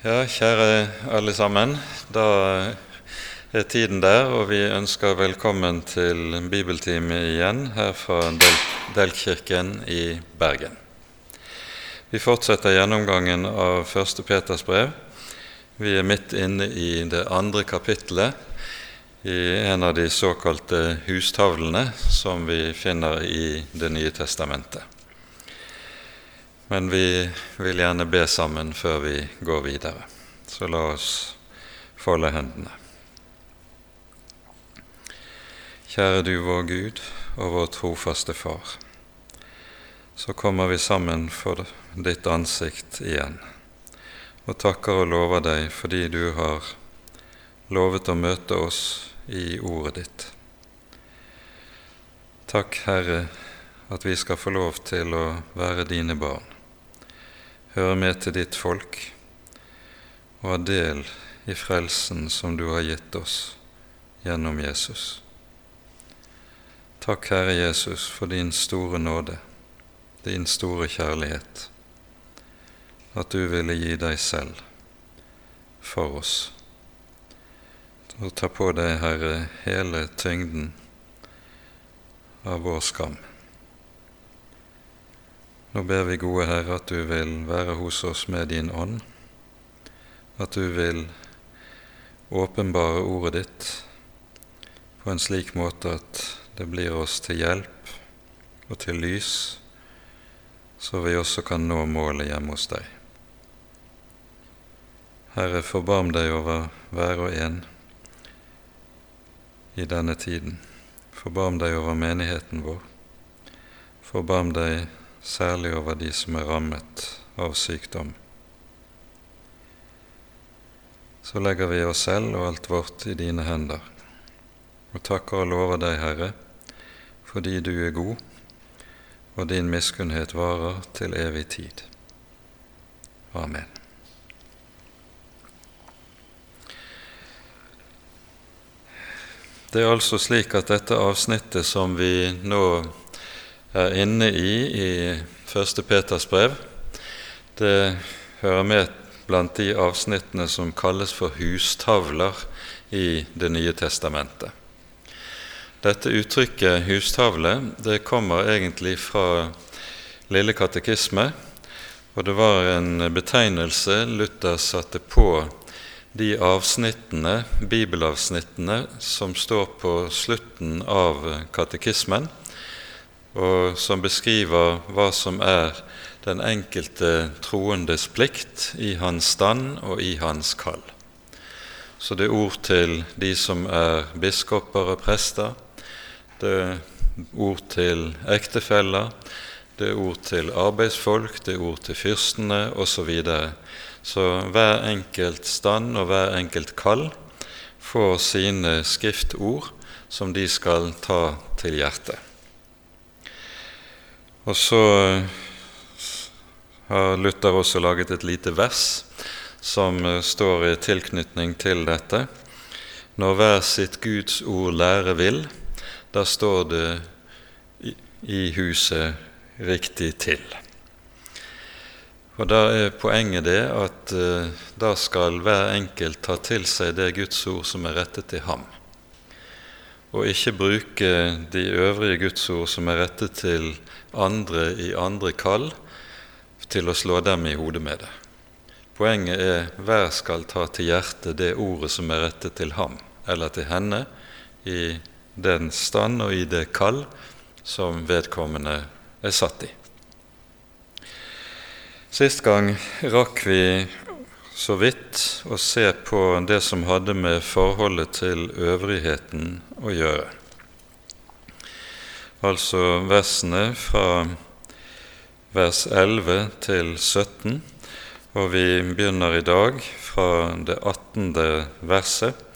Ja, kjære alle sammen. Da er tiden der, og vi ønsker velkommen til bibeltime igjen her fra Delkirken i Bergen. Vi fortsetter gjennomgangen av 1. Peters brev. Vi er midt inne i det andre kapittelet i en av de såkalte hustavlene som vi finner i Det nye testamentet. Men vi vil gjerne be sammen før vi går videre. Så la oss folde hendene. Kjære du vår Gud og vår trofaste Far. Så kommer vi sammen for ditt ansikt igjen og takker og lover deg fordi du har lovet å møte oss i ordet ditt. Takk, Herre, at vi skal få lov til å være dine barn høre med til ditt folk og ha del i frelsen som du har gitt oss gjennom Jesus. Takk, Herre Jesus, for din store nåde, din store kjærlighet, at du ville gi deg selv for oss. Og ta på deg, Herre, hele tyngden av vår skam. Nå ber vi, gode Herre, at du vil være hos oss med din ånd, at du vil åpenbare ordet ditt på en slik måte at det blir oss til hjelp og til lys, så vi også kan nå målet hjemme hos deg. Herre, forbarm deg over hver og en i denne tiden. Forbarm deg over menigheten vår. Forbarm deg særlig over de som er rammet av sykdom. Så legger vi oss selv og alt vårt i dine hender, og takker og lover deg, Herre, fordi du er god, og din miskunnhet varer til evig tid. Amen. Det er altså slik at dette avsnittet som vi nå er inne i i 1. Peters brev, det hører med blant de avsnittene som kalles for hustavler i Det nye testamentet. Dette uttrykket 'hustavle' det kommer egentlig fra Lille katekisme, og det var en betegnelse Luther satte på de avsnittene, bibelavsnittene som står på slutten av katekismen, og som beskriver hva som er den enkelte troendes plikt i hans stand og i hans kall. Så det er ord til de som er biskoper og prester, det er ord til ektefeller, det er ord til arbeidsfolk, det er ord til fyrstene osv. Så, videre. så hver enkelt stand og hver enkelt kall får sine skriftord som de skal ta til hjertet. Og så eh, har Luther også laget et lite vers som eh, står i tilknytning til dette. Når hver sitt Guds ord lære vil, da står det i huset riktig til. Og Da er poenget det at uh, da skal hver enkelt ta til seg det Guds ord som er rettet til ham, og ikke bruke de øvrige Guds ord som er rettet til andre i andre kall til å slå dem i hodet med det. Poenget er hver skal ta til hjertet det ordet som er rettet til ham eller til henne, i den stand og i det kall som vedkommende er satt i. Sist gang rakk vi så vidt å se på det som hadde med forholdet til øvrigheten å gjøre altså versene fra vers 11 til 17, og vi begynner i dag fra det 18. verset.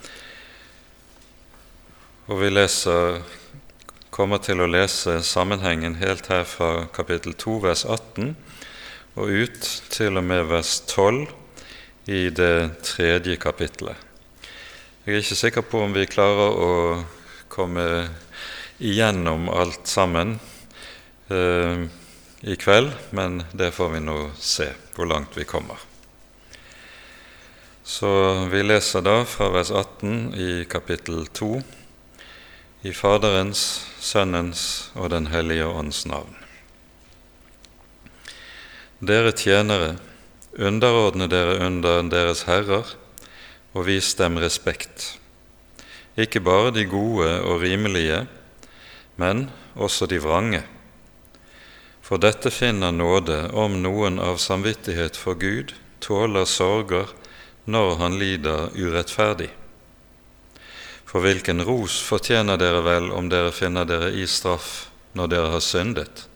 Og vi leser, kommer til å lese sammenhengen helt her fra kapittel 2, vers 18, og ut til og med vers 12 i det tredje kapittelet. Jeg er ikke sikker på om vi klarer å komme igjennom alt sammen eh, i kveld, men det får vi nå se hvor langt vi kommer. Så vi leser da fra vers 18 i kapittel 2 i Faderens, Sønnens og Den hellige ånds navn. Dere tjenere, underordne dere under deres herrer, og vis dem respekt. Ikke bare de gode og rimelige, men også de vrange. For dette finner nåde om noen av samvittighet for Gud tåler sorger når han lider urettferdig. For hvilken ros fortjener dere vel om dere finner dere i straff når dere har syndet?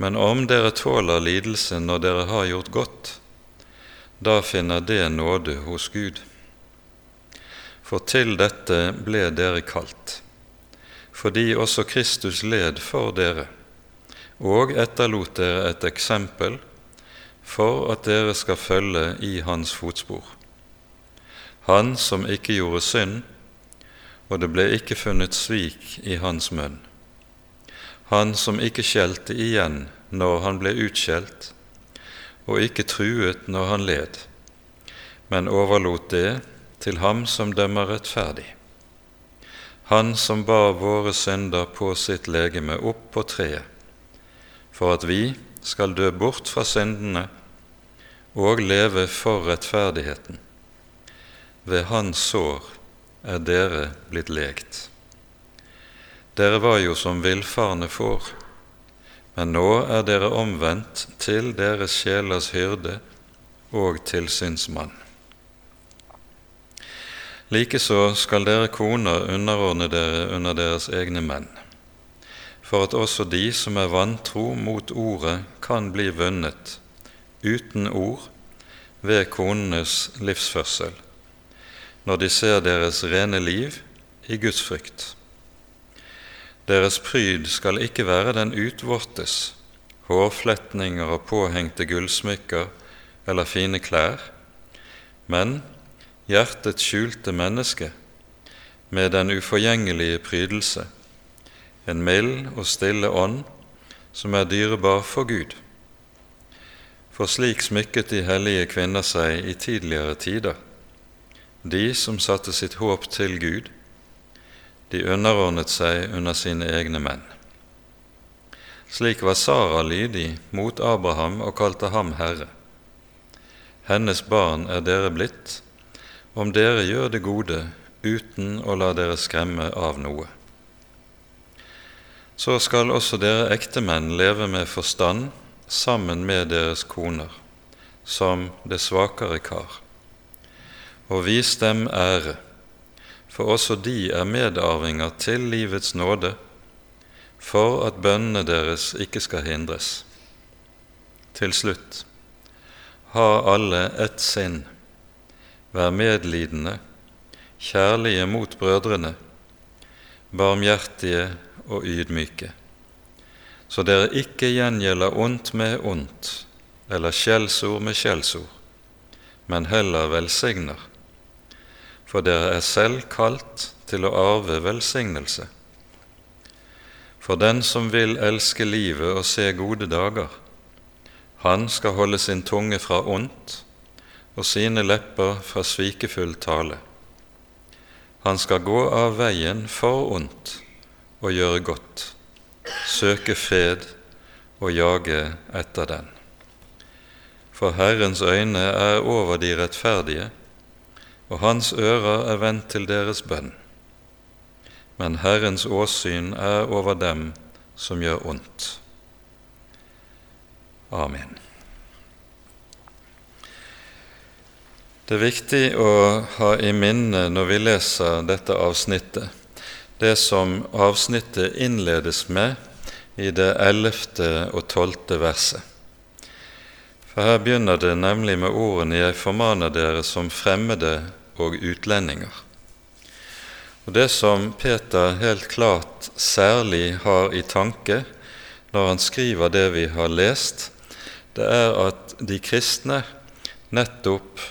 Men om dere tåler lidelse når dere har gjort godt, da finner det nåde hos Gud. For til dette ble dere kalt, fordi også Kristus led for dere, og etterlot dere et eksempel for at dere skal følge i hans fotspor. Han som ikke gjorde synd, og det ble ikke funnet svik i hans munn han som ikke skjelte igjen når han ble utskjelt, og ikke truet når han led, men overlot det til ham som dømmer rettferdig. Han som bar våre synder på sitt legeme opp på treet, for at vi skal dø bort fra syndene og leve for rettferdigheten. Ved hans sår er dere blitt legt. Dere var jo som villfarne får, men nå er dere omvendt til deres sjelers hyrde og tilsynsmann. Likeså skal dere koner underordne dere under deres egne menn, for at også de som er vantro mot ordet, kan bli vunnet uten ord ved konenes livsførsel, når de ser deres rene liv i Guds frykt. Deres pryd skal ikke være den utvortes, hårfletninger og påhengte gullsmykker eller fine klær, men hjertets skjulte menneske med den uforgjengelige prydelse, en mild og stille ånd som er dyrebar for Gud. For slik smykket de hellige kvinner seg i tidligere tider, de som satte sitt håp til Gud, de underordnet seg under sine egne menn. Slik var Sara lydig mot Abraham og kalte ham herre. Hennes barn er dere blitt, om dere gjør det gode uten å la dere skremme av noe. Så skal også dere ektemenn leve med forstand sammen med deres koner, som det svakere kar, og vis dem ære for også de er medarvinger til livets nåde, for at bønnene deres ikke skal hindres. Til slutt, ha alle ett sinn, vær medlidende, kjærlige mot brødrene, barmhjertige og ydmyke, så dere ikke gjengjelder ondt med ondt eller skjellsord med skjellsord, men heller velsigner for dere er selv kalt til å arve velsignelse. For den som vil elske livet og se gode dager, han skal holde sin tunge fra ondt og sine lepper fra svikefull tale. Han skal gå av veien for ondt og gjøre godt, søke fred og jage etter den. For Herrens øyne er over de rettferdige, og hans ører er vendt til deres bønn. Men Herrens åsyn er over dem som gjør ondt. Amen. Det er viktig å ha i minne når vi leser dette avsnittet, det som avsnittet innledes med i det ellevte og tolvte verset. For her begynner det nemlig med ordene 'Jeg formaner dere som fremmede og utlendinger. Og Det som Peter helt klart særlig har i tanke når han skriver det vi har lest, det er at de kristne nettopp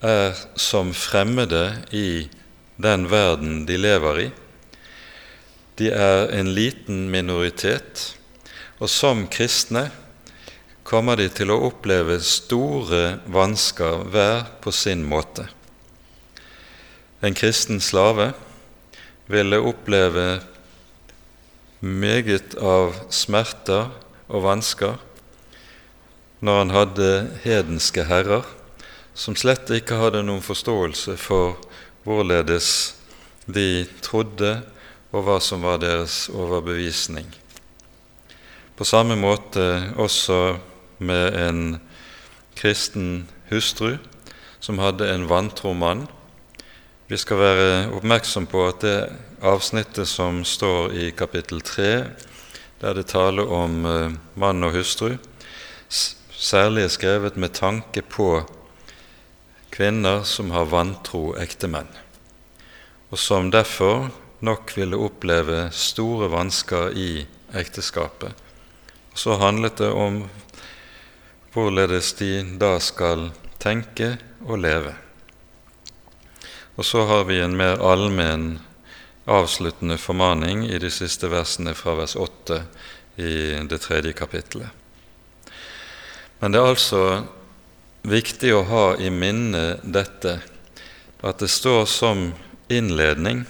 er som fremmede i den verden de lever i. De er en liten minoritet, og som kristne kommer de til å oppleve store vansker hver på sin måte. En kristen slave ville oppleve meget av smerter og vansker når han hadde hedenske herrer som slett ikke hadde noen forståelse for hvorledes de trodde, og hva som var deres overbevisning. På samme måte også med en kristen hustru som hadde en vantro mann. Vi skal være oppmerksom på at det avsnittet som står i kapittel 3, der det taler om eh, mann og hustru, særlig er skrevet med tanke på kvinner som har vantro ektemenn, og som derfor nok ville oppleve store vansker i ekteskapet. Så handlet det om hvorledes de da skal tenke og leve. Og så har vi en mer allmenn avsluttende formaning i de siste versene fra vers 8 i det tredje kapittelet. Men det er altså viktig å ha i minne dette, at det står som innledning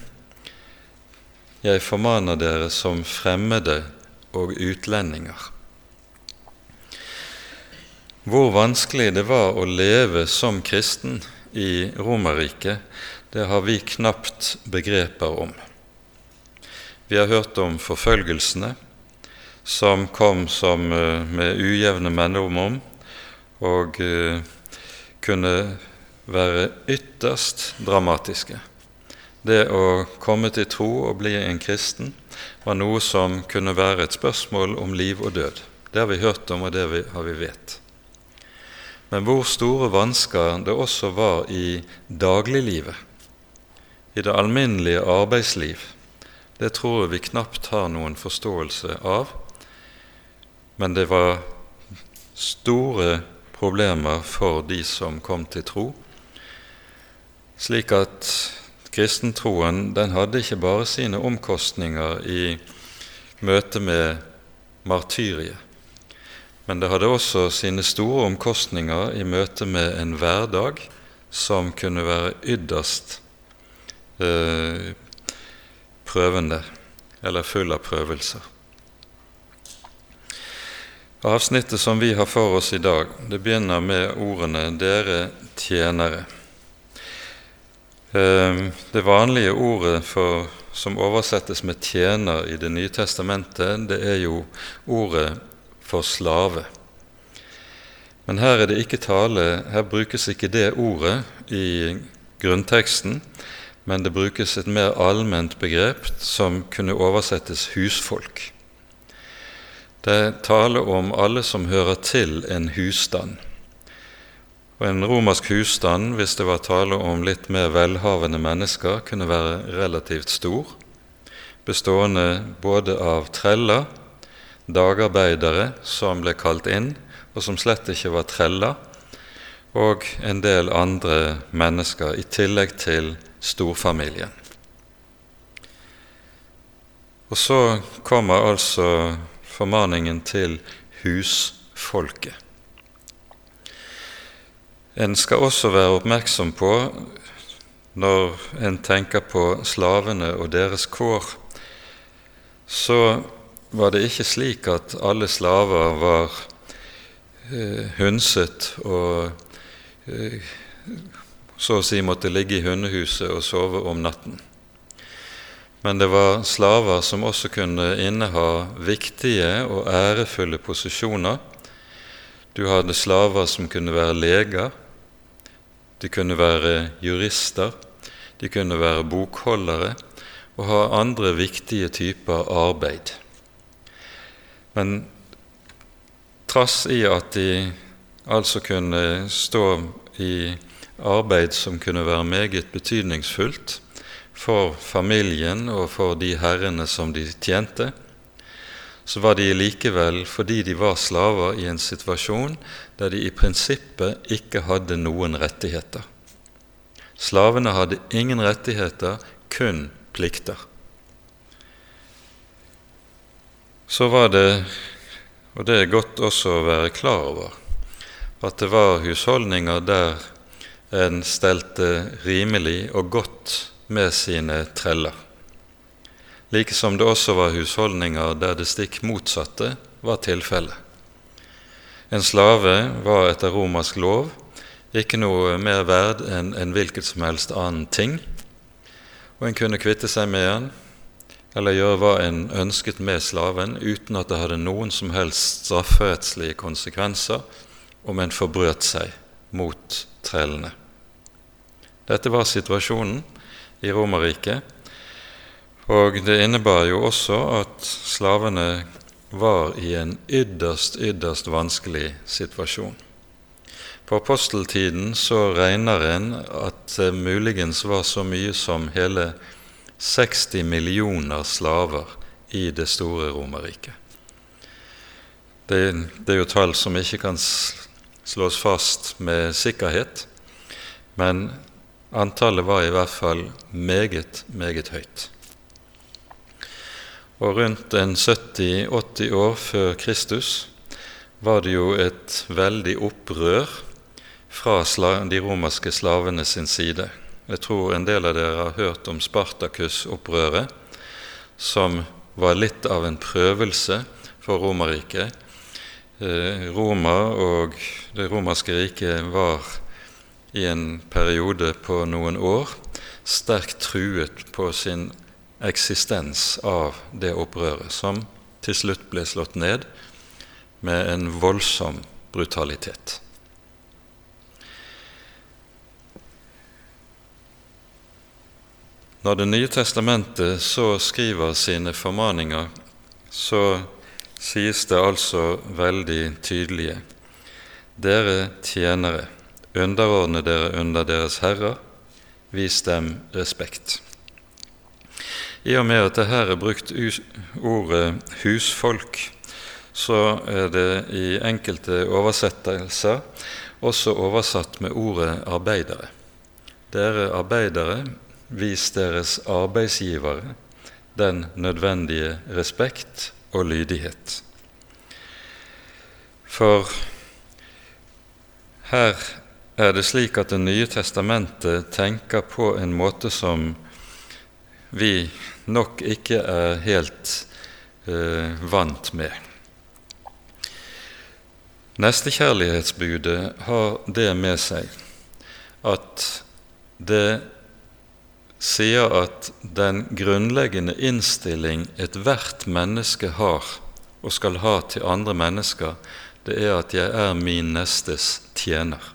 Jeg formaner dere som fremmede og utlendinger. Hvor vanskelig det var å leve som kristen i Romerriket, det har vi knapt begreper om. Vi har hørt om forfølgelsene som kom som eh, med ujevne mellomrom og uh, kunne være ytterst dramatiske. Det å komme til tro og bli en kristen var noe som kunne være et spørsmål om liv og død. Det har vi hørt om, og det har vi vet. Men hvor store vansker det også var i dagliglivet, i det alminnelige arbeidsliv, det tror jeg vi knapt har noen forståelse av. Men det var store problemer for de som kom til tro. Slik at kristentroen den hadde ikke bare sine omkostninger i møte med martyriet, men det hadde også sine store omkostninger i møte med en hverdag som kunne være ytterst eh, prøvende, eller full av prøvelser. Avsnittet som vi har for oss i dag, det begynner med ordene 'dere tjenere'. Ehm, det vanlige ordet for, som oversettes med 'tjener' i Det nye testamentet, det er jo ordet for slave. Men her er det ikke tale, her brukes ikke det ordet i grunnteksten, men det brukes et mer allment begrep som kunne oversettes husfolk. Det er tale om alle som hører til en husstand. Og En romersk husstand, hvis det var tale om litt mer velhavende mennesker, kunne være relativt stor, bestående både av treller, dagarbeidere som ble kalt inn, og som slett ikke var treller, og en del andre mennesker, i tillegg til storfamilien. Og så kommer altså formaningen til husfolket. En skal også være oppmerksom på, når en tenker på slavene og deres kår, så var det ikke slik at alle slaver var eh, hundset og eh, så å si måtte ligge i hundehuset og sove om natten. Men det var slaver som også kunne inneha viktige og ærefulle posisjoner. Du hadde slaver som kunne være leger, de kunne være jurister, de kunne være bokholdere og ha andre viktige typer arbeid. Men trass i at de altså kunne stå i arbeid som kunne være meget betydningsfullt, for familien og for de herrene som de tjente, så var de likevel, fordi de var slaver, i en situasjon der de i prinsippet ikke hadde noen rettigheter. Slavene hadde ingen rettigheter, kun plikter. Så var det Og det er godt også å være klar over at det var husholdninger der en stelte rimelig og godt med sine treller. Like som det også var husholdninger der det stikk motsatte var tilfellet. En slave var etter romersk lov ikke noe mer verd enn en hvilket som helst annen ting, og en kunne kvitte seg med han eller gjøre hva en ønsket med slaven uten at det hadde noen som helst strafferettslige konsekvenser om en forbrøt seg mot trellene. Dette var situasjonen i Romerriket, og det innebar jo også at slavene var i en ytterst, ytterst vanskelig situasjon. På aposteltiden så regner en at det muligens var så mye som hele 60 millioner slaver i det store Romerriket. Det, det, er jo tall som ikke kan slås fast med sikkerhet, men antallet var i hvert fall meget, meget høyt. Og rundt en 70-80 år før Kristus var det jo et veldig opprør fra de romerske slavene sin side. Jeg tror en del av dere har hørt om Spartakus-opprøret, som var litt av en prøvelse for Romerriket. Eh, Roma og det romerske riket var i en periode på noen år sterkt truet på sin eksistens av det opprøret, som til slutt ble slått ned med en voldsom brutalitet. Når Det nye testamentet så skriver sine formaninger, så sies det altså veldig tydelige Dere tjenere, underordne dere under deres herrer, vis dem respekt. I og med at det her er brukt ordet husfolk, så er det i enkelte oversettelser også oversatt med ordet arbeidere. Dere arbeidere, vis deres arbeidsgivere den nødvendige respekt og lydighet. For her er det slik at Det nye testamentet tenker på en måte som vi nok ikke er helt eh, vant med. Nestekjærlighetsbudet har det med seg at det sier at den grunnleggende innstilling ethvert menneske har og skal ha til andre mennesker, det er at 'jeg er min nestes tjener'.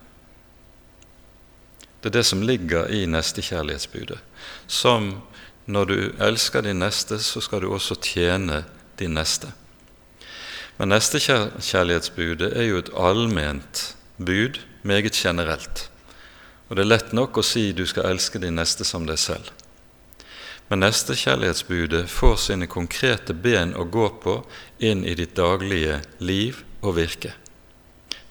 Det er det som ligger i nestekjærlighetsbudet, som når du elsker din neste, så skal du også tjene din neste. Men nestekjærlighetsbudet er jo et allment bud, meget generelt. Og det er lett nok å si du skal elske din neste som deg selv. Men nestekjærlighetsbudet får sine konkrete ben å gå på inn i ditt daglige liv og virke.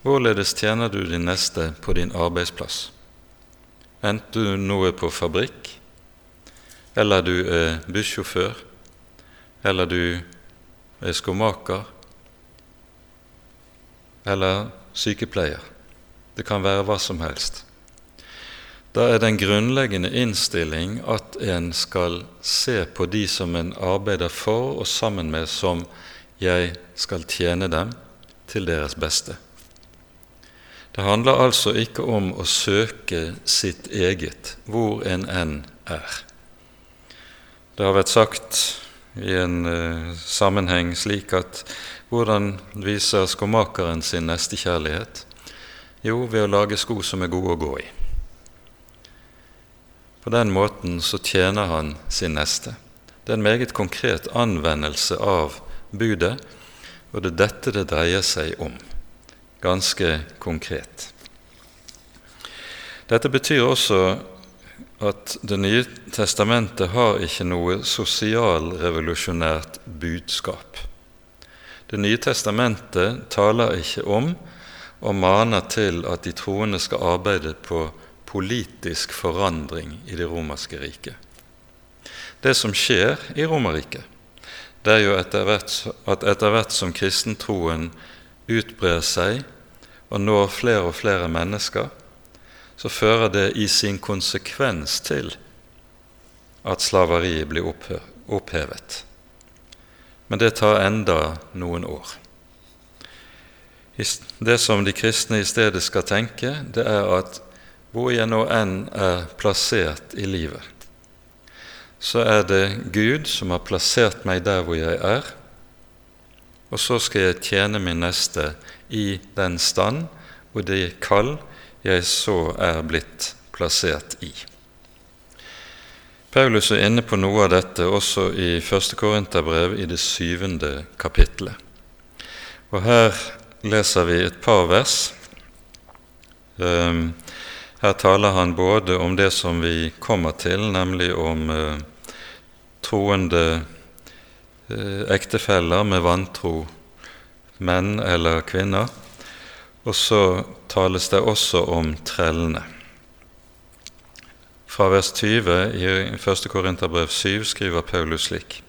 Hvorledes tjener du din neste på din arbeidsplass? Enten du nå er på fabrikk, eller du er bussjåfør, eller du er skomaker, eller sykepleier. Det kan være hva som helst. Da er den grunnleggende innstilling at en skal se på de som en arbeider for og sammen med, som jeg skal tjene dem til deres beste. Det handler altså ikke om å søke sitt eget, hvor en enn er. Det har vært sagt i en uh, sammenheng slik at hvordan viser skomakeren sin nestekjærlighet? Jo, ved å lage sko som er gode å gå i. På den måten så tjener han sin neste. Det er en meget konkret anvendelse av budet, og det er dette det dreier seg om, ganske konkret. Dette betyr også at Det nye testamentet har ikke noe sosialrevolusjonært budskap. Det nye testamentet taler ikke om og maner til at de troende skal arbeide på politisk forandring i det romerske riket. Det som skjer i Romerriket, det er jo etter hvert, at etter hvert som kristentroen utbrer seg og når flere og flere mennesker, så fører det i sin konsekvens til at slaveriet blir opphevet. Men det tar enda noen år. Det som de kristne i stedet skal tenke, det er at hvor jeg nå enn er plassert i livet, så er det Gud som har plassert meg der hvor jeg er, og så skal jeg tjene min neste i den stand og det kall jeg så er blitt plassert i. Paulus er inne på noe av dette også i 1. Korinterbrev i det syvende kapitlet. Og Her leser vi et par vers. Ehm, her taler han både om det som vi kommer til, nemlig om eh, troende eh, ektefeller med vantro menn eller kvinner. Og så tales det også om trellene. Fra vers 20 i 1. Korinterbrev 7 skriver Paulus slik.: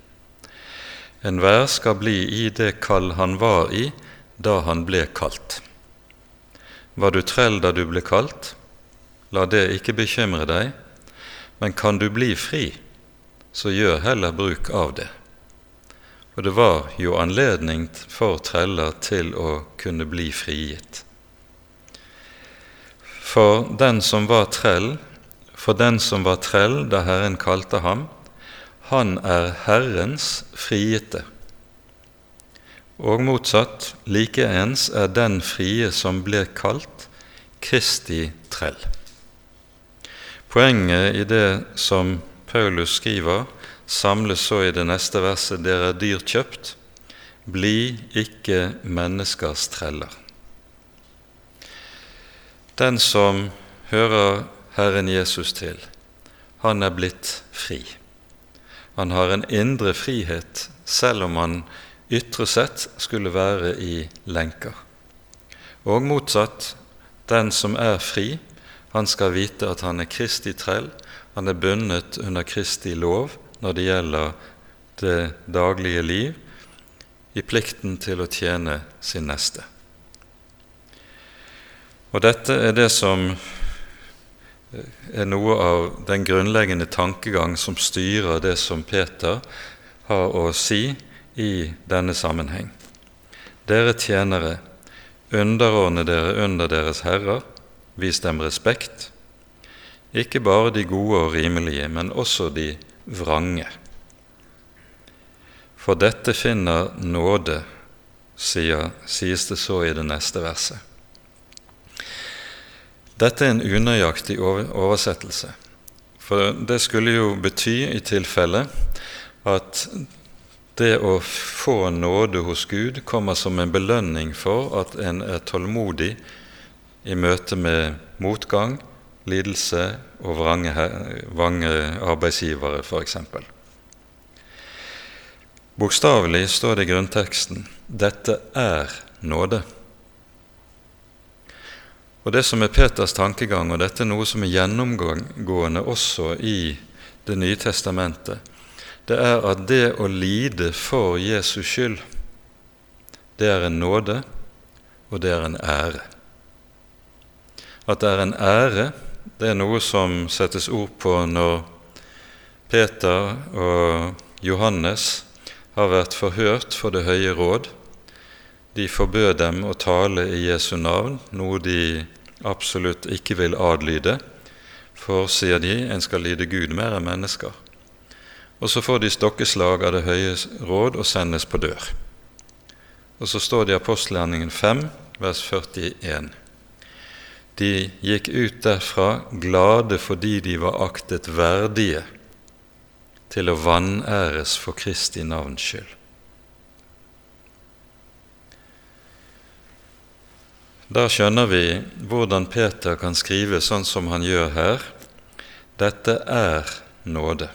Enhver skal bli i det kall han var i, da han ble kalt. Var du trell da du ble kalt? La det ikke bekymre deg, men kan du bli fri, så gjør heller bruk av det. Og det var jo anledning for treller til å kunne bli frigitt. For den som var trell, for den som var trell da Herren kalte ham, han er Herrens frigitte. Og motsatt, likeens er den frie som ble kalt, Kristi trell. Poenget i det som Paulus skriver, samles så i det neste verset dere er dyrt kjøpt. Bli ikke menneskers treller. Den som hører Herren Jesus til, han er blitt fri. Han har en indre frihet, selv om han ytre sett skulle være i lenker. Og motsatt, den som er fri, han skal vite at han er Kristi trell, han er bundet under Kristi lov når det gjelder det daglige liv, i plikten til å tjene sin neste. Og dette er det som er noe av den grunnleggende tankegang som styrer det som Peter har å si i denne sammenheng. Dere tjenere, underordne dere under deres herrer, vis dem respekt, ikke bare de gode og rimelige, men også de vrange. For dette finner nåde, sier, sies det så i det neste verset. Dette er en unøyaktig oversettelse, for det skulle jo bety i tilfelle at det å få nåde hos Gud kommer som en belønning for at en er tålmodig i møte med motgang, lidelse og vrange, vrange arbeidsgivere, f.eks. Bokstavelig står det i grunnteksten 'Dette er nåde'. Og Det som er Peters tankegang, og dette er noe som er gjennomgående også i Det nye testamentet, det er at det å lide for Jesus skyld, det er en nåde, og det er en ære. At det er en ære, det er noe som settes ord på når Peter og Johannes har vært forhørt for Det høye råd. De forbød dem å tale i Jesu navn, noe de absolutt ikke vil adlyde, for, sier de, en skal lide Gud mer enn mennesker. Og så får de stokkeslag av Det høye råd og sendes på dør. Og så står det i apostelgjerningen 5, vers 41. De gikk ut derfra glade fordi de var aktet verdige til å vanæres for Kristi navns skyld. Da skjønner vi hvordan Peter kan skrive sånn som han gjør her. Dette er nåde.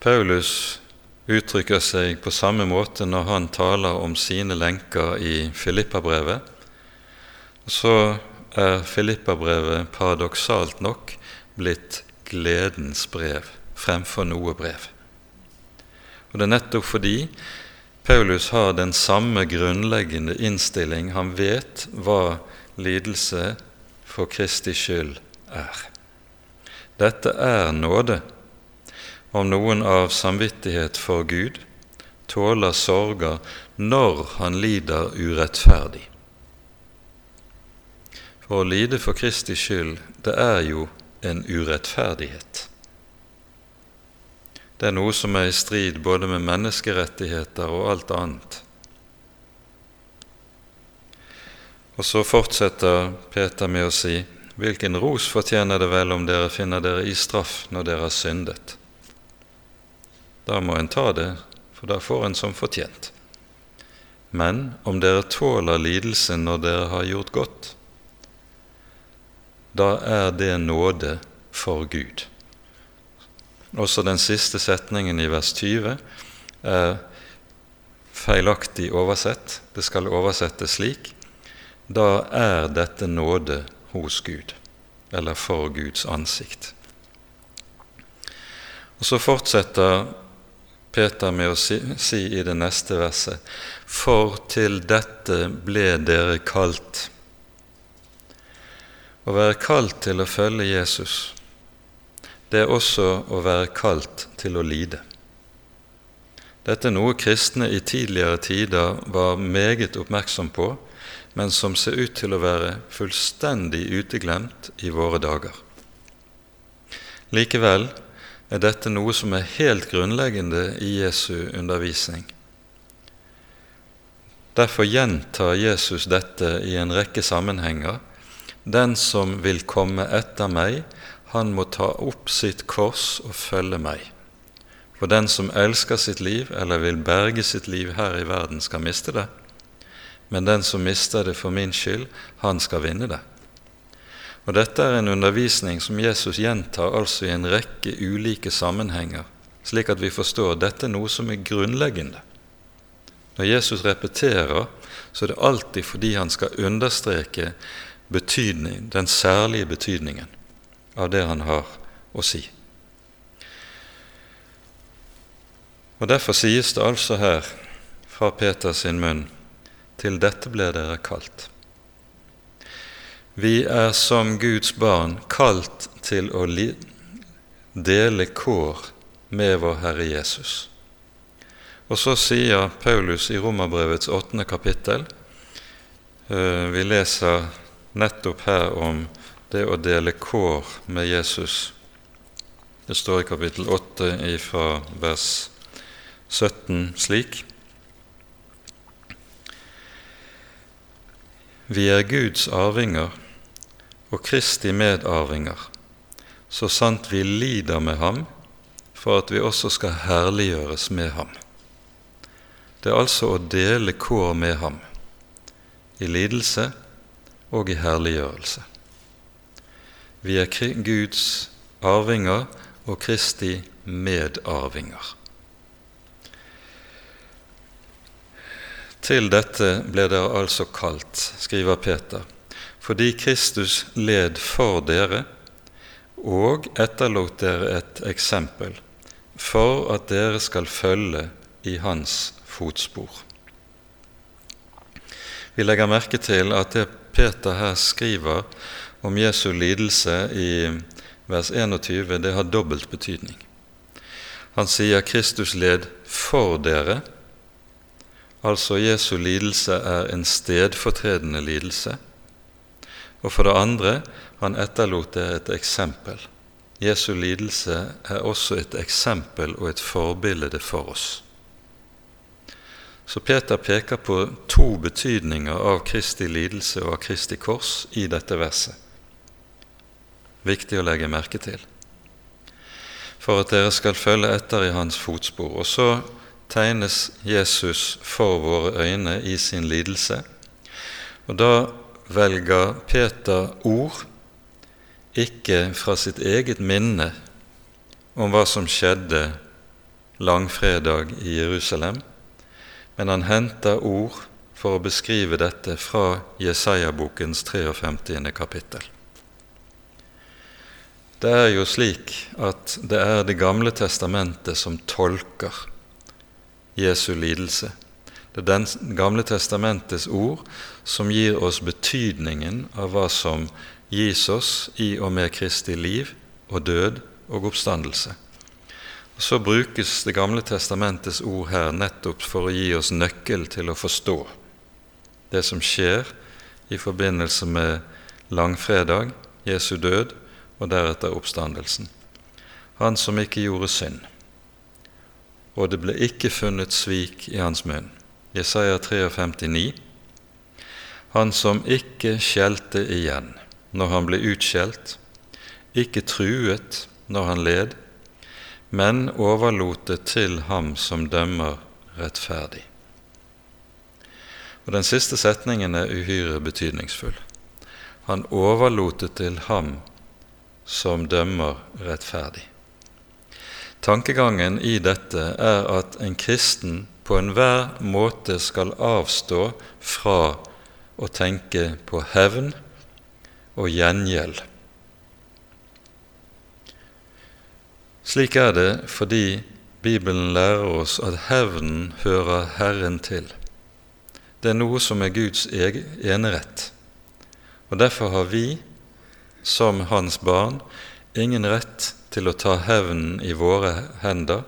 Paulus uttrykker seg på samme måte når han taler om sine lenker i Filippabrevet. Så er Filippabrevet paradoksalt nok blitt gledens brev fremfor noe brev. Og det er nettopp fordi Paulus har den samme grunnleggende innstilling. Han vet hva lidelse for Kristi skyld er. Dette er nåde. Om noen av samvittighet for Gud tåler sorger når han lider urettferdig. For å lide for Kristi skyld, det er jo en urettferdighet. Det er noe som er i strid både med menneskerettigheter og alt annet. Og så fortsetter Peter med å si:" Hvilken ros fortjener det vel om dere finner dere i straff når dere har syndet? Da må en ta det, for da får en som fortjent. Men om dere tåler lidelsen når dere har gjort godt, da er det nåde for Gud. Også den siste setningen i vers 20 er feilaktig oversett. Det skal oversettes slik da er dette nåde hos Gud, eller for Guds ansikt. Og Så fortsetter Peter med å si, si i det neste verset For til dette ble dere kalt. Å være kalt til å følge Jesus, det er også å være kalt til å lide. Dette er noe kristne i tidligere tider var meget oppmerksom på, men som ser ut til å være fullstendig uteglemt i våre dager. Likevel er dette noe som er helt grunnleggende i Jesu undervisning. Derfor gjentar Jesus dette i en rekke sammenhenger. Den som vil komme etter meg, han må ta opp sitt kors og følge meg. For den som elsker sitt liv eller vil berge sitt liv her i verden, skal miste det men den som mister det for min skyld, han skal vinne det. Og Dette er en undervisning som Jesus gjentar altså i en rekke ulike sammenhenger, slik at vi forstår at dette er noe som er grunnleggende. Når Jesus repeterer, så er det alltid fordi han skal understreke betydning, den særlige betydningen av det han har å si. Og Derfor sies det altså her fra Peters munn til dette ble dere kalt. Vi er som Guds barn kalt til å dele kår med vår Herre Jesus. Og så sier Paulus i Romerbrevets åttende kapittel eh, Vi leser nettopp her om det å dele kår med Jesus. Det står i kapittel 8 fra vers 17 slik:" Vi er Guds arvinger og Kristi medarvinger, så sant vi lider med ham, for at vi også skal herliggjøres med ham. Det er altså å dele kår med ham, i lidelse og i herliggjørelse. Vi er Guds arvinger og Kristi medarvinger. Til dette ble dere altså kalt, skriver Peter, fordi Kristus led for dere og etterlot dere et eksempel for at dere skal følge i hans fotspor. Vi legger merke til at det Peter her skriver om Jesu lidelse i vers 21, det har dobbelt betydning. Han sier Kristus led for dere, Altså Jesu lidelse er en stedfortredende lidelse. Og for det andre han etterlot det et eksempel. Jesu lidelse er også et eksempel og et forbilde for oss. Så Peter peker på to betydninger av Kristi lidelse og av Kristi kors i dette verset. Viktig å legge merke til. For at dere skal følge etter i hans fotspor. Og så tegnes Jesus for våre øyne i sin lidelse. Og da velger Peter ord ikke fra sitt eget minne om hva som skjedde langfredag i Jerusalem, men han henter ord for å beskrive dette fra Jesaja-bokens 53. kapittel. Det er jo slik at det er Det gamle testamentet som tolker Jesu lidelse. Det er Den gamle testamentets ord som gir oss betydningen av hva som gis oss i og med Kristi liv og død og oppstandelse. Så brukes Det gamle testamentets ord her nettopp for å gi oss nøkkel til å forstå det som skjer i forbindelse med langfredag, Jesu død og deretter oppstandelsen. Han som ikke gjorde synd, og det ble ikke funnet svik i hans munn. Jesaja 53,9. Han som ikke skjelte igjen når han ble utskjelt, ikke truet når han led, men overlot det til ham som dømmer rettferdig. Og Den siste setningen er uhyre betydningsfull. Han overlot det til ham som dømmer rettferdig. Tankegangen i dette er at en kristen på enhver måte skal avstå fra å tenke på hevn og gjengjeld. Slik er det fordi Bibelen lærer oss at hevnen hører Herren til. Det er noe som er Guds enerett. Og Derfor har vi, som Hans barn, ingen rett til å ta hevnen i våre hender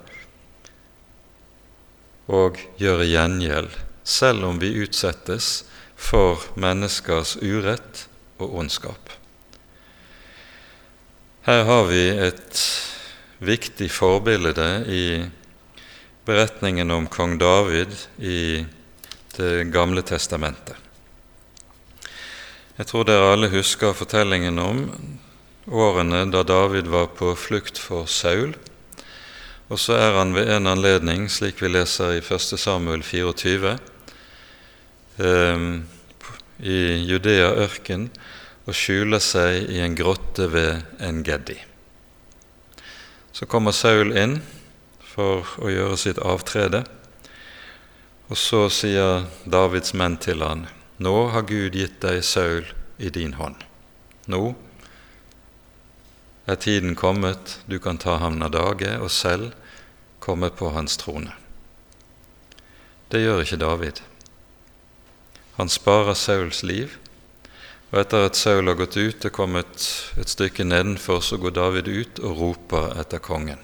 og gjøre gjengjeld, selv om vi utsettes for menneskers urett og ondskap. Her har vi et viktig forbilde i beretningen om kong David i Det gamle testamentet. Jeg tror dere alle husker fortellingen om årene da David var på flukt for Saul. Og så er han ved en anledning, slik vi leser i 1. Samuel 24, eh, i Judea ørken og skjuler seg i en grotte ved En Geddi. Så kommer Saul inn for å gjøre sitt avtrede. Og så sier Davids menn til han, Nå har Gud gitt deg Saul i din hånd. Nå er tiden kommet, du kan ta ham av dage og selv komme på hans trone. Det gjør ikke David. Han sparer Sauls liv, og etter at Saul har gått ut og kommet et stykke nedenfor, så går David ut og roper etter kongen.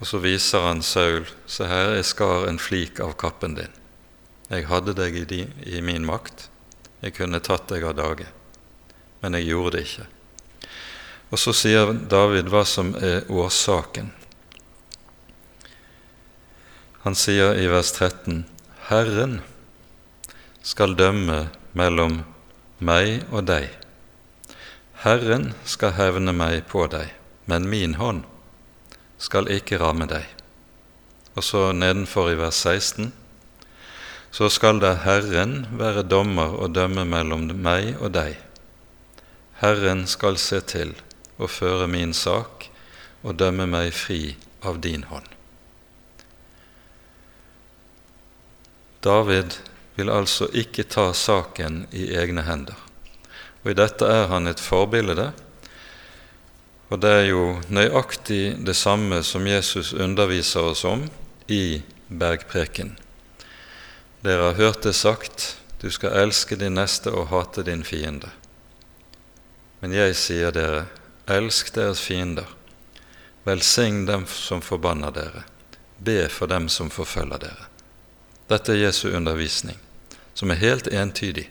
Og så viser han Saul, se her, jeg skar en flik av kappen din. Jeg hadde deg i, din, i min makt, jeg kunne tatt deg av dage, men jeg gjorde det ikke. Og så sier David hva som er årsaken. Han sier i vers 13.: Herren skal dømme mellom meg og deg. Herren skal hevne meg på deg, men min hånd skal ikke ramme deg. Og så nedenfor i vers 16.: Så skal da Herren være dommer og dømme mellom meg og deg. Herren skal se til og føre min sak og dømme meg fri av din hånd. David vil altså ikke ta saken i egne hender. Og I dette er han et forbilde og det er jo nøyaktig det samme som Jesus underviser oss om i bergpreken. Dere har hørt det sagt, du skal elske din neste og hate din fiende. Men jeg sier dere, elsk deres fiender, velsign dem som forbanner dere, be for dem som forfølger dere. Dette er Jesu undervisning, som er helt entydig.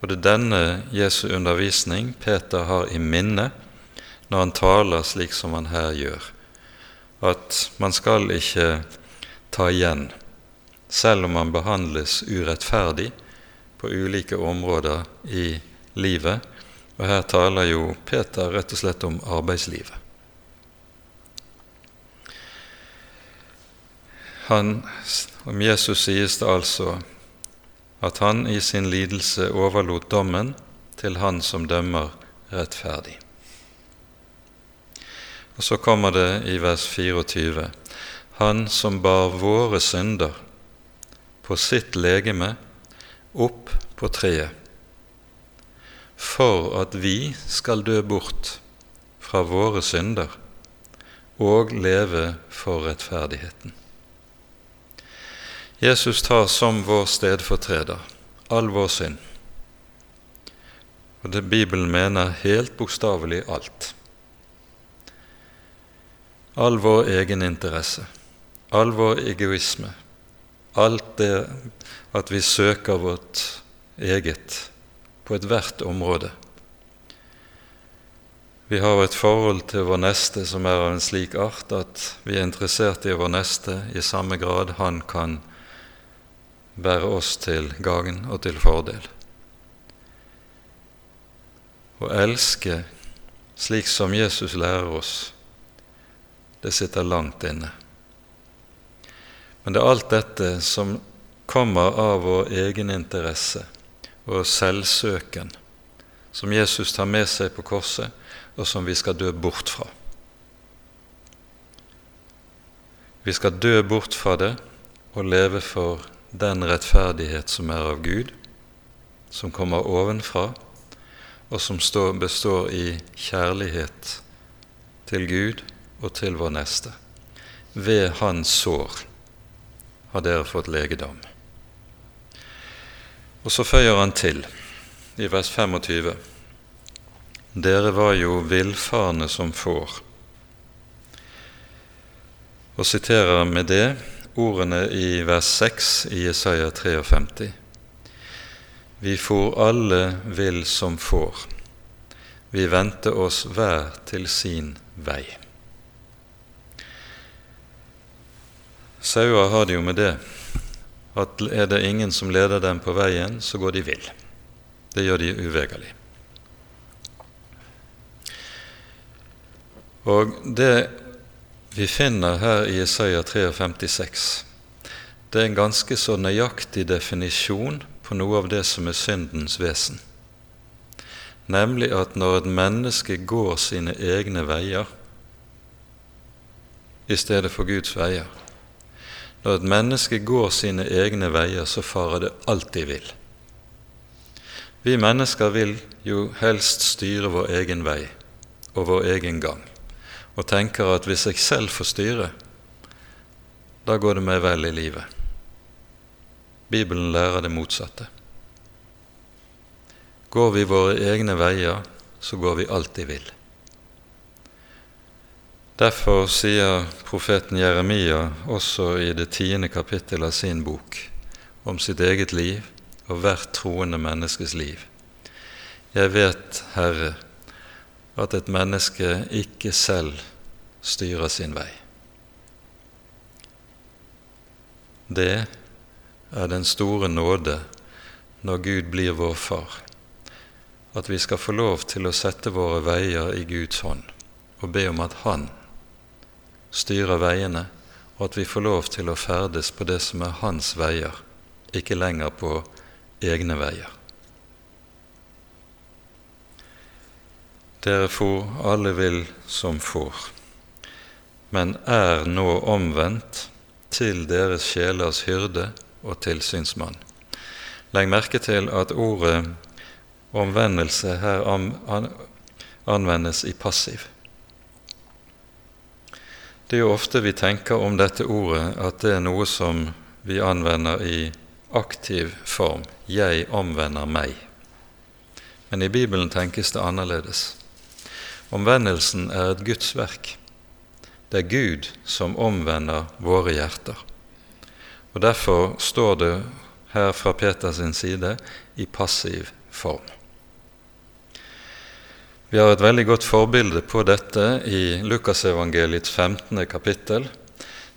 Og det er denne Jesu undervisning Peter har i minne når han taler slik som han her gjør, at man skal ikke ta igjen, selv om man behandles urettferdig på ulike områder i livet. Og her taler jo Peter rett og slett om arbeidslivet. Han, om Jesus sies det altså at han i sin lidelse overlot dommen til Han som dømmer rettferdig. Og så kommer det i vers 24.: Han som bar våre synder på sitt legeme opp på treet, for at vi skal dø bort fra våre synder og leve for rettferdigheten. Jesus tar som vår stedfortreder all vår synd. Og det Bibelen mener helt bokstavelig alt. All vår egeninteresse, all vår egoisme, alt det at vi søker vårt eget på ethvert område. Vi har et forhold til vår neste som er av en slik art at vi er interessert i vår neste i samme grad han kan være oss til gagn og til fordel. Å elske slik som Jesus lærer oss, det sitter langt inne. Men det er alt dette som kommer av vår egeninteresse og selvsøken, som Jesus tar med seg på korset, og som vi skal dø bort fra. Vi skal dø bort fra det og leve for den rettferdighet som er av Gud, som kommer ovenfra, og som består i kjærlighet til Gud og til vår neste. Ved hans sår har dere fått legedom. Og så føyer han til i vers 25. Dere var jo villfarne som får. Og siterer med det ordene i vers 6 i Jesaja 53. Vi for alle vill som får. Vi vendte oss hver til sin vei. Sauer har det jo med det at er det ingen som leder dem på veien, så går de vill. Det gjør de uvegerlig. Og det vi finner her i Isaiah 53,6, det er en ganske så nøyaktig definisjon på noe av det som er syndens vesen. Nemlig at når et menneske går sine egne veier i stedet for Guds veier Når et menneske går sine egne veier, så farer det alt de vil. Vi mennesker vil jo helst styre vår egen vei og vår egen gang og tenker at hvis jeg selv får styre, da går det meg vel i livet. Bibelen lærer det motsatte. Går vi våre egne veier, så går vi alltid vill. Derfor sier profeten Jeremia også i det tiende kapittel av sin bok om sitt eget liv og hvert troende menneskes liv. Jeg vet, Herre, at et menneske ikke selv styrer sin vei. Det er den store nåde når Gud blir vår far, at vi skal få lov til å sette våre veier i Guds hånd og be om at Han styrer veiene, og at vi får lov til å ferdes på det som er Hans veier, ikke lenger på egne veier. Dere for alle vil som får, men er nå omvendt til deres sjelers hyrde og tilsynsmann. Legg merke til at ordet omvendelse her anvendes i passiv. Det er jo ofte vi tenker om dette ordet at det er noe som vi anvender i aktiv form. Jeg omvender meg. Men i Bibelen tenkes det annerledes. Omvendelsen er et Guds verk. Det er Gud som omvender våre hjerter. Og Derfor står det her fra Peters side i passiv form. Vi har et veldig godt forbilde på dette i Lukasevangeliets 15. kapittel,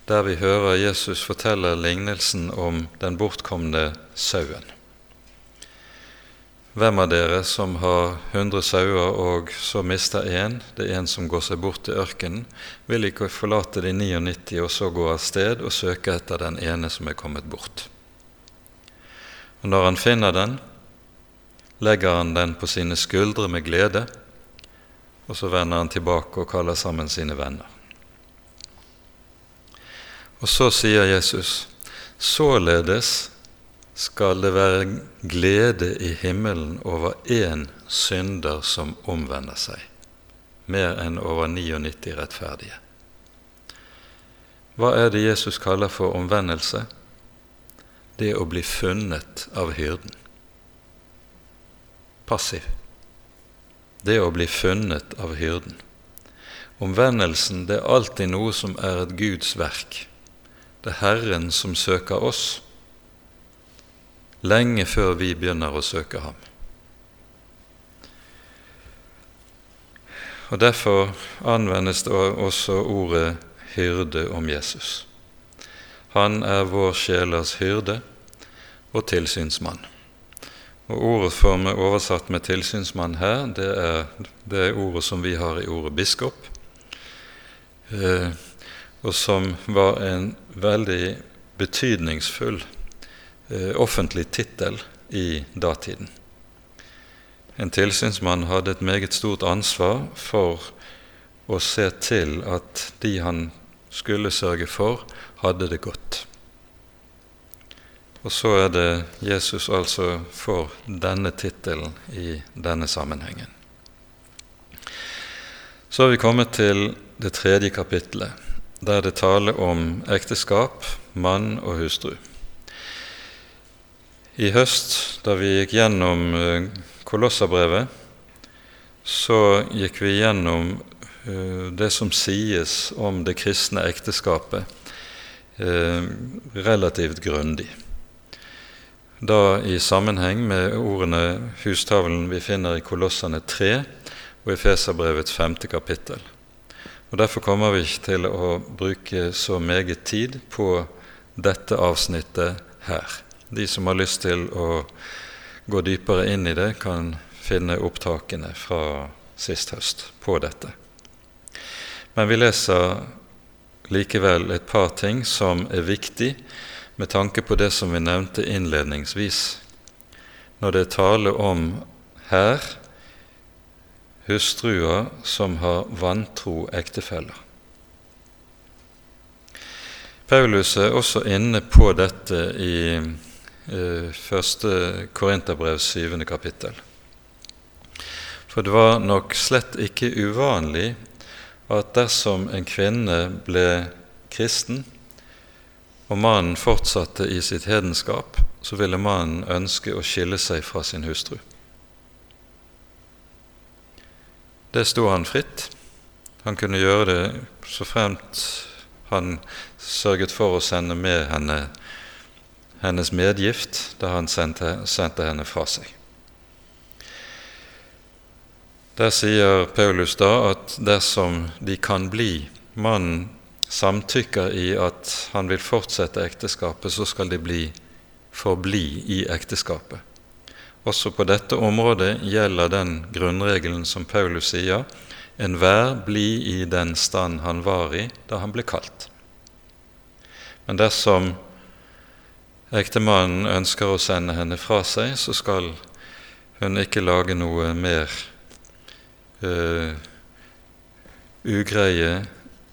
der vi hører Jesus fortelle lignelsen om den bortkomne sauen. Hvem av dere som har hundre sauer og så mister én, det er en som går seg bort til ørkenen, vil ikke forlate de 99 og så gå av sted og søke etter den ene som er kommet bort. Og Når han finner den, legger han den på sine skuldre med glede, og så vender han tilbake og kaller sammen sine venner. Og så sier Jesus, således skal det være glede i himmelen over én synder som omvender seg, mer enn over 99 rettferdige. Hva er det Jesus kaller for omvendelse? det å bli funnet av hyrden. Passiv. Det å bli funnet av hyrden. Omvendelsen det er alltid noe som er et Guds verk. Det er Herren som søker oss, lenge før vi begynner å søke Ham. Og Derfor anvendes det også ordet hyrde om Jesus. Han er vår sjelers hyrde og tilsynsmann. Og Ordet for meg oversatt med tilsynsmann her, det er det ordet som vi har i ordet biskop, eh, og som var en veldig betydningsfull offentlig tittel i datiden. En tilsynsmann hadde et meget stort ansvar for å se til at de han skulle sørge for, hadde det godt. Og så er det Jesus altså får denne tittelen i denne sammenhengen. Så er vi kommet til det tredje kapittelet, der det taler om ekteskap, mann og hustru. I høst, da vi gikk gjennom eh, Kolossabrevet, så gikk vi gjennom uh, det som sies om det kristne ekteskapet, uh, relativt grundig. Da i sammenheng med ordene hustavlen vi finner i Kolossene 3 og i Feserbrevets femte kapittel. Og Derfor kommer vi ikke til å bruke så meget tid på dette avsnittet her. De som har lyst til å gå dypere inn i det, kan finne opptakene fra sist høst på dette. Men vi leser likevel et par ting som er viktig med tanke på det som vi nevnte innledningsvis, når det er tale om her hustruer som har vantro ektefeller. Paulus er også inne på dette i første Korinterbrev, syvende kapittel. For det var nok slett ikke uvanlig at dersom en kvinne ble kristen, og mannen fortsatte i sitt hedenskap, så ville mannen ønske å skille seg fra sin hustru. Det sto han fritt. Han kunne gjøre det så fremt han sørget for å sende med henne hennes medgift da han sendte, sendte henne fra seg. Der sier Paulus da at dersom de kan bli Mannen samtykker i at han vil fortsette ekteskapet, så skal de bli forbli i ekteskapet. Også på dette området gjelder den grunnregelen som Paulus sier enhver bli i den stand han var i da han ble kalt. Men dersom ektemannen ønsker å sende henne fra seg, så skal hun ikke lage noe mer uh, ugreie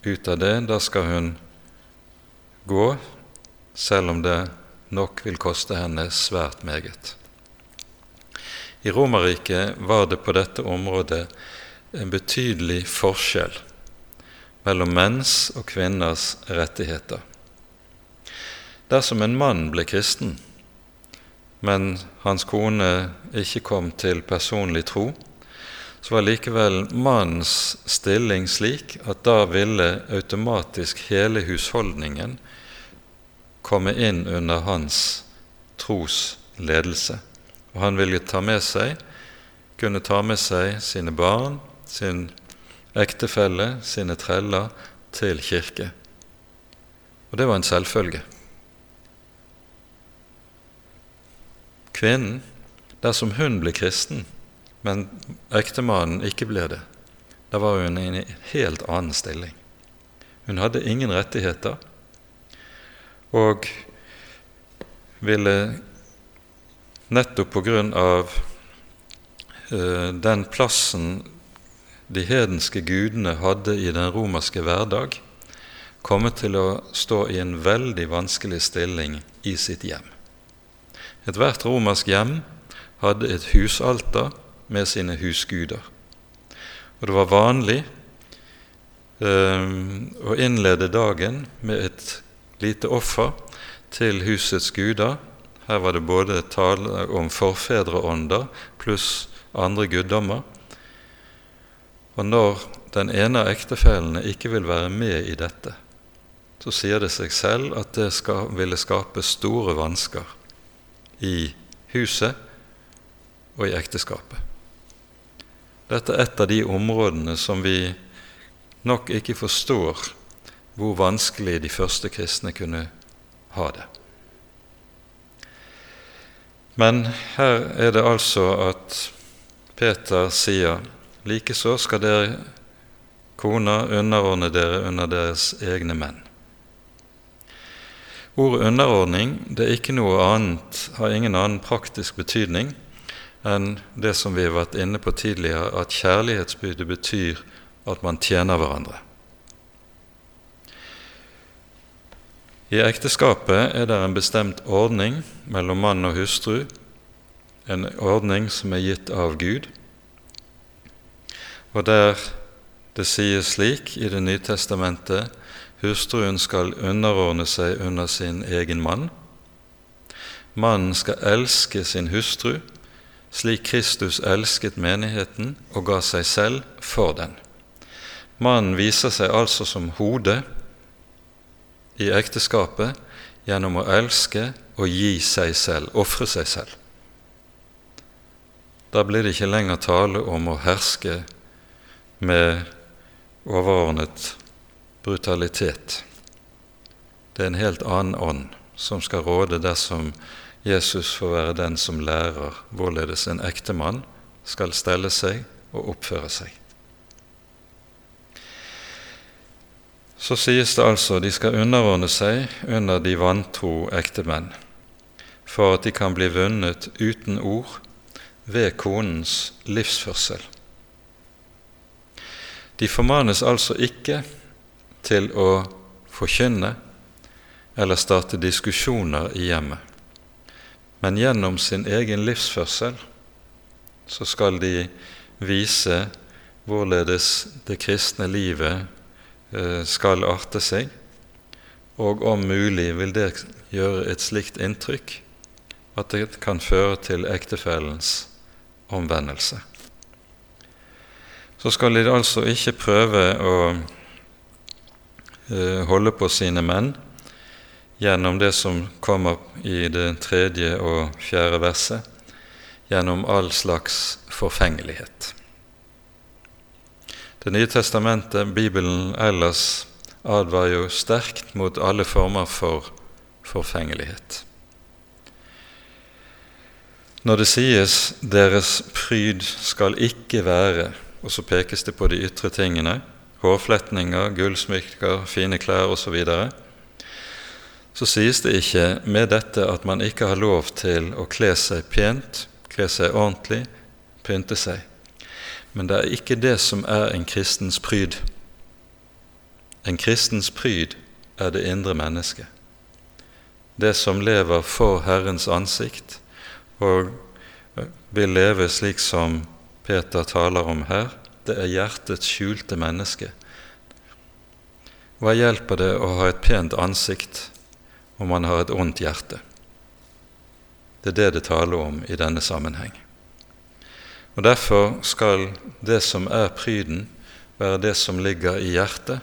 ut av det. Da skal hun gå, selv om det nok vil koste henne svært meget. I Romerriket var det på dette området en betydelig forskjell mellom menns og kvinners rettigheter. Dersom en mann ble kristen, men hans kone ikke kom til personlig tro, så var likevel mannens stilling slik at da ville automatisk hele husholdningen komme inn under hans trosledelse. Og han ville ta med seg, kunne ta med seg sine barn, sin ektefelle, sine treller til kirke. Og det var en selvfølge. Kvinnen, dersom hun ble kristen, men ektemannen ikke ble det, da var hun i en helt annen stilling. Hun hadde ingen rettigheter og ville nettopp på grunn av uh, den plassen de hedenske gudene hadde i den romerske hverdag, komme til å stå i en veldig vanskelig stilling i sitt hjem. Ethvert romersk hjem hadde et husalter med sine husguder. Og det var vanlig eh, å innlede dagen med et lite offer til husets guder, Her var det både tale om forfedreånder pluss andre guddommer. Og når den ene av ektefellene ikke vil være med i dette, så sier det seg selv at det skal, ville skape store vansker i huset og i ekteskapet. Dette er et av de områdene som vi nok ikke forstår hvor vanskelig de første kristne kunne ha det. Men her er det altså at Peter sier likeså skal dere koner underordne dere under deres egne menn. Ordet underordning det er ikke noe annet, har ingen annen praktisk betydning enn det som vi har vært inne på tidligere, at kjærlighetsbudet betyr at man tjener hverandre. I ekteskapet er det en bestemt ordning mellom mann og hustru, en ordning som er gitt av Gud, og der det sies slik i Det nye testamentet Hustruen skal underordne seg under sin egen mann. Mannen skal elske sin hustru slik Kristus elsket menigheten og ga seg selv for den. Mannen viser seg altså som hode i ekteskapet gjennom å elske og gi seg selv, ofre seg selv. Da blir det ikke lenger tale om å herske med overordnet brutalitet. Det er en helt annen ånd som skal råde dersom Jesus får være den som lærer hvorledes en ektemann skal stelle seg og oppføre seg. Så sies det altså de skal underordne seg under de vantro ektemenn, for at de kan bli vunnet uten ord ved konens livsførsel. De formanes altså ikke til å forkynne eller starte diskusjoner i hjemmet. Men gjennom sin egen livsførsel så skal de vise hvorledes det kristne livet eh, skal arte seg, og om mulig vil det gjøre et slikt inntrykk at det kan føre til ektefellens omvendelse. Så skal de altså ikke prøve å holde på sine menn gjennom det som kommer i det tredje og fjerde verset, gjennom all slags forfengelighet. Det nye testamentet, Bibelen ellers, advarer jo sterkt mot alle former for forfengelighet. Når det sies 'deres pryd skal ikke være', og så pekes det på de ytre tingene, hårfletninger, gullsmykker, fine klær osv., så, videre, så sies det ikke med dette at man ikke har lov til å kle seg pent, kle seg ordentlig, pynte seg. Men det er ikke det som er en kristens pryd. En kristens pryd er det indre mennesket. Det som lever for Herrens ansikt og vil leve slik som Peter taler om her, det er hjertets skjulte menneske. Hva hjelper det å ha et pent ansikt om man har et ondt hjerte? Det er det det taler om i denne sammenheng. Og Derfor skal det som er pryden, være det som ligger i hjertet,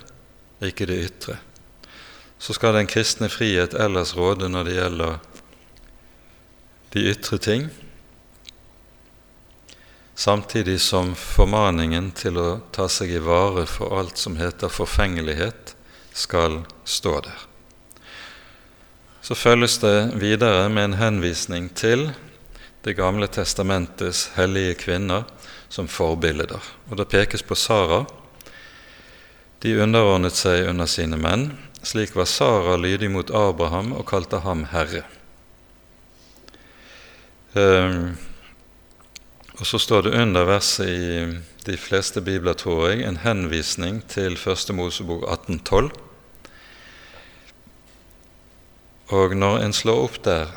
ikke det ytre. Så skal den kristne frihet ellers råde når det gjelder de ytre ting, samtidig som formaningen til å ta seg i vare for alt som heter forfengelighet, skal stå der. Så følges det videre med en henvisning til Det gamle testamentets hellige kvinner som forbilder. Og det pekes på Sara. De underordnet seg under sine menn. Slik var Sara lydig mot Abraham og kalte ham herre. Um, og så står det under verset i de fleste bibler, tror jeg, en henvisning til Første Mosebok 1812. Og når en slår opp der,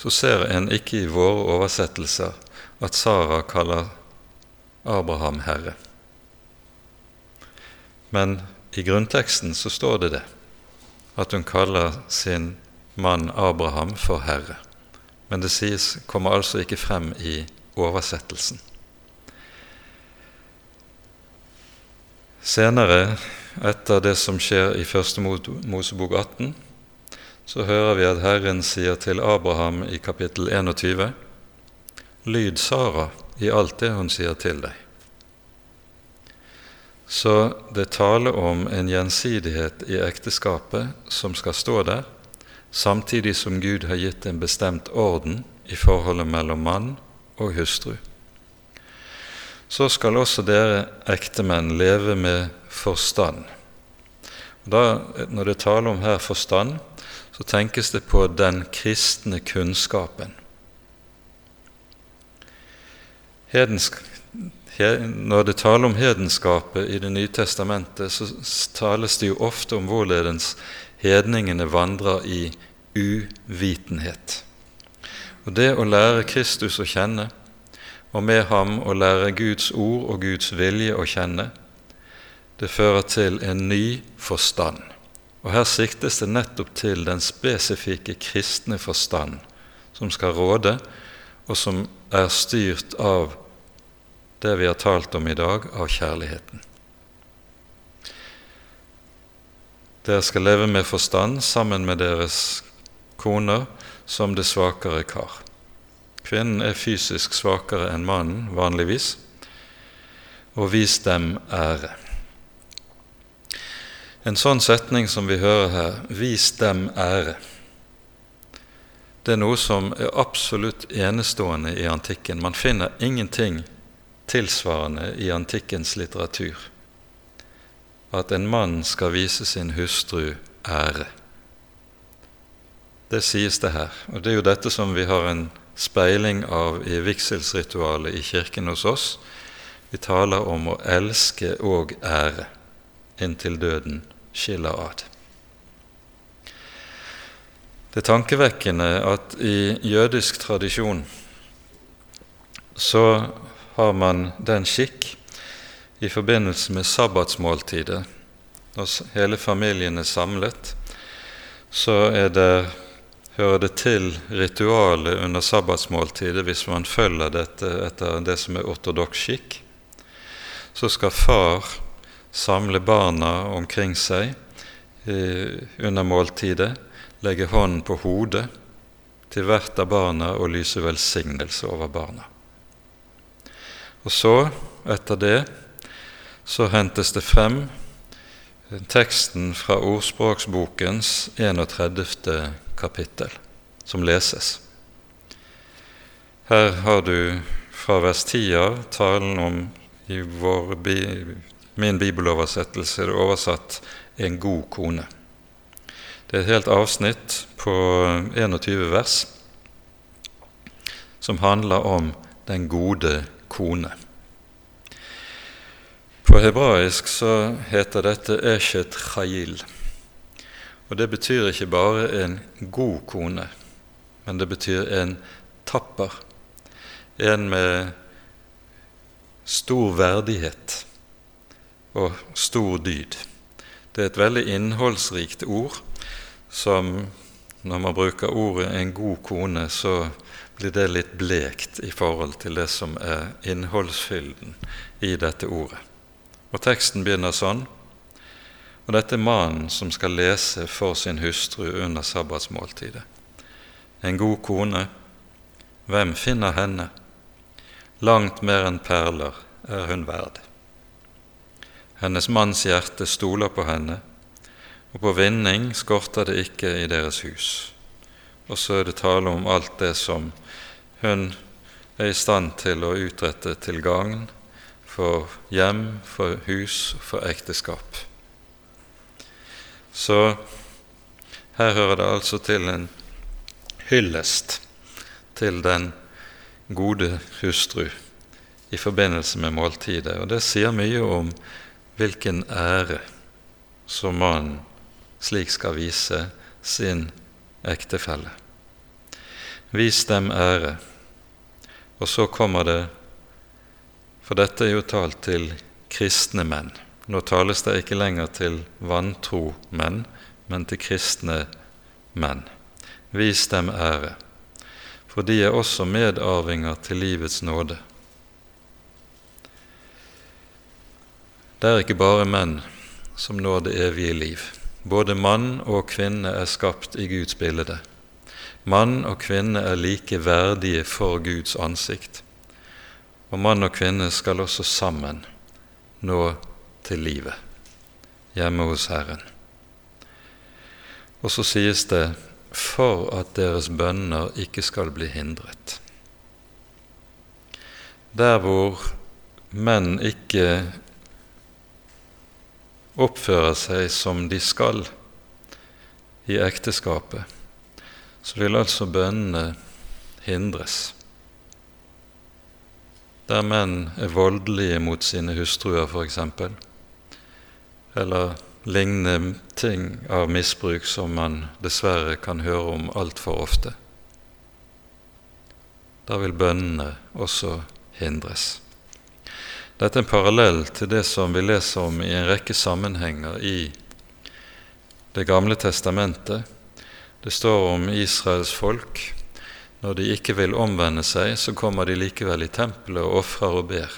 så ser en ikke i våre oversettelser at Sara kaller Abraham herre. Men i grunnteksten så står det det, at hun kaller sin mann Abraham for herre. men det sies, kommer altså ikke frem i oversettelsen. Senere, etter det som skjer i Første Mosebok 18, så hører vi at Herren sier til Abraham i kapittel 21.: Lyd Sara i alt det hun sier til deg. Så det taler om en gjensidighet i ekteskapet som skal stå der, samtidig som Gud har gitt en bestemt orden i forholdet mellom mann og hustru så skal også dere ektemenn leve med forstand. Da, når det taler om her forstand, så tenkes det på den kristne kunnskapen. Hedensk, når det taler om hedenskapet i Det nye testamentet, så tales det jo ofte om hvorledes hedningene vandrer i uvitenhet. Og Det å lære Kristus å kjenne, og med ham å lære Guds ord og Guds vilje å kjenne, det fører til en ny forstand. Og Her siktes det nettopp til den spesifikke kristne forstand som skal råde, og som er styrt av det vi har talt om i dag, av kjærligheten. Dere skal leve med forstand sammen med deres koner som det svakere kar. Kvinnen er fysisk svakere enn mannen vanligvis, og vis dem ære. En sånn setning som vi hører her, 'vis dem ære', det er noe som er absolutt enestående i antikken. Man finner ingenting tilsvarende i antikkens litteratur. At en mann skal vise sin hustru ære. Det sies det her. Og det er jo dette som vi har en speiling av i vigselsritualet i kirken hos oss. Vi taler om å elske og ære inntil døden skiller ad. Det er tankevekkende at i jødisk tradisjon så har man den skikk i forbindelse med sabbatsmåltidet, når hele familien er samlet, så er det hører det til ritualet under sabbatsmåltidet hvis man følger dette etter det som er ortodoks skikk. Så skal far samle barna omkring seg eh, under måltidet, legge hånden på hodet til hvert av barna og lyse velsignelse over barna. Og så, etter det, så hentes det frem teksten fra Ordspråksbokens 31 kapittel som leses. Her har du fra vers 10 av talen om i vår, min bibeloversettelse er det oversatt 'en god kone'. Det er et helt avsnitt på 21 vers som handler om den gode kone. På hebraisk så heter dette 'eshet chayil'. Og det betyr ikke bare en god kone, men det betyr en tapper. En med stor verdighet og stor dyd. Det er et veldig innholdsrikt ord som når man bruker ordet 'en god kone', så blir det litt blekt i forhold til det som er innholdsfylden i dette ordet. Og teksten begynner sånn og dette er mannen som skal lese for sin hustru under sabbatsmåltidet. En god kone, hvem finner henne? Langt mer enn perler er hun verd. Hennes manns hjerte stoler på henne, og på vinning skorter det ikke i deres hus. Og så er det tale om alt det som hun er i stand til å utrette til gagn for hjem, for hus, for ekteskap. Så her hører det altså til en hyllest til den gode hustru i forbindelse med måltidet. Og det sier mye om hvilken ære som mannen slik skal vise sin ektefelle. Vis dem ære. Og så kommer det, for dette er jo talt til kristne menn. Nå tales det ikke lenger til vantro menn, men til kristne menn. Vis dem ære. for de er også medarvinger til livets nåde. Det er ikke bare menn som når det evige liv. Både mann og kvinne er skapt i Guds bilde. Mann og kvinne er like verdige for Guds ansikt. Og mann og kvinne skal også sammen nå til livet hjemme hos Herren. Og så sies det for at deres bønner ikke skal bli hindret. Der hvor menn ikke oppfører seg som de skal i ekteskapet, så vil altså bønnene hindres. Der menn er voldelige mot sine hustruer, f.eks., eller lignende ting av misbruk som man dessverre kan høre om altfor ofte. Da vil bønnene også hindres. Dette er en parallell til det som vi leser om i en rekke sammenhenger i Det gamle testamentet. Det står om Israels folk. Når de ikke vil omvende seg, så kommer de likevel i tempelet og ofrer og ber.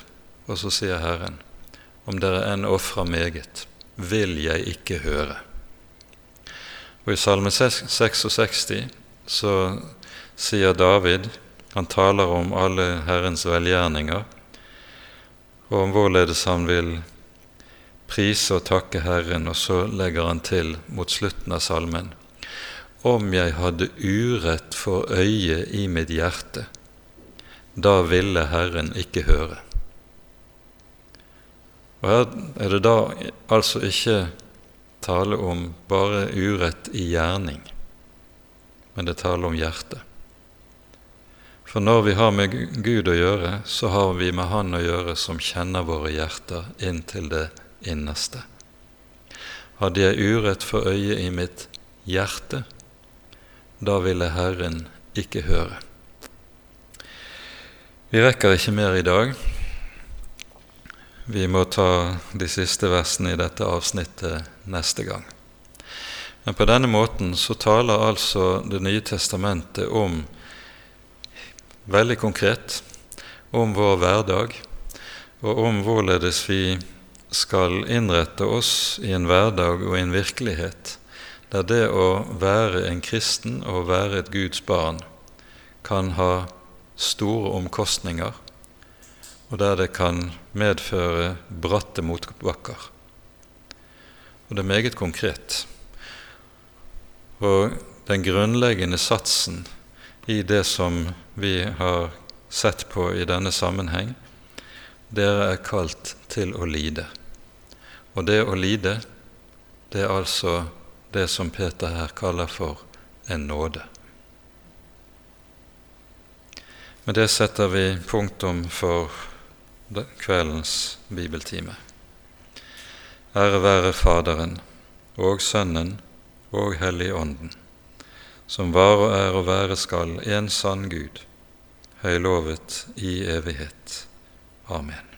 Og så sier Herren, om dere enn ofrer meget, vil jeg ikke høre. Og I Salme 66 så sier David, han taler om alle Herrens velgjerninger, og om hvorledes han vil prise og takke Herren, og så legger han til mot slutten av salmen Om jeg hadde urett for øyet i mitt hjerte, da ville Herren ikke høre. Og Her er det da altså ikke tale om bare urett i gjerning, men det taler om hjertet. For når vi har med Gud å gjøre, så har vi med Han å gjøre som kjenner våre hjerter inn til det innerste. Hadde jeg urett for øyet i mitt hjerte, da ville Herren ikke høre. Vi rekker ikke mer i dag. Vi må ta de siste versene i dette avsnittet neste gang. Men på denne måten så taler altså Det nye testamentet om veldig konkret om vår hverdag, og om hvorledes vi skal innrette oss i en hverdag og i en virkelighet der det å være en kristen og være et Guds barn kan ha store omkostninger, og der det kan medføre bratte motbakker. Og det er meget konkret. Og den grunnleggende satsen i det som vi har sett på i denne sammenheng. Dere er kalt til å lide. Og det å lide, det er altså det som Peter her kaller for en nåde. Med det setter vi punktum for kveldens bibeltime. Ære være Faderen og Sønnen og Helligånden som var og er og være skal en sann Gud, høylovet i evighet. Amen.